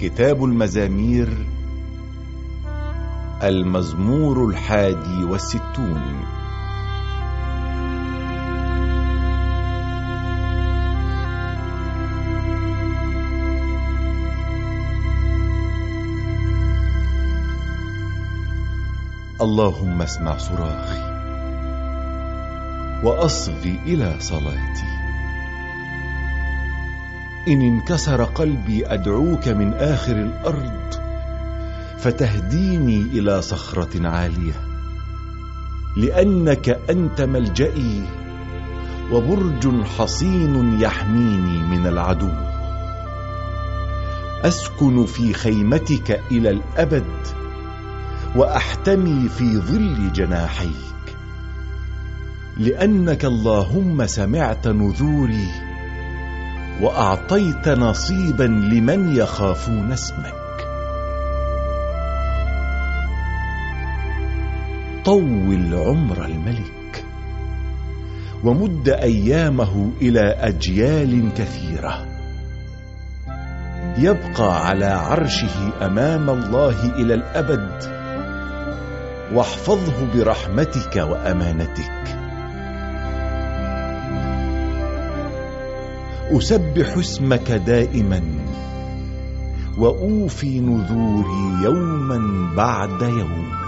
كتاب المزامير المزمور الحادي والستون. اللهم اسمع صراخي وأصغي إلى صلاتي. إن انكسر قلبي أدعوك من آخر الأرض فتهديني إلى صخرة عالية لأنك أنت ملجئي وبرج حصين يحميني من العدو. أسكن في خيمتك إلى الأبد وأحتمي في ظل جناحيك لأنك اللهم سمعت نذوري وأعطيت نصيبا لمن يخافون اسمك. طول عمر الملك ومد أيامه إلى أجيال كثيرة. يبقى على عرشه أمام الله إلى الأبد واحفظه برحمتك وأمانتك. أسبح اسمك دائما وأوفي نذوري يوما بعد يوم.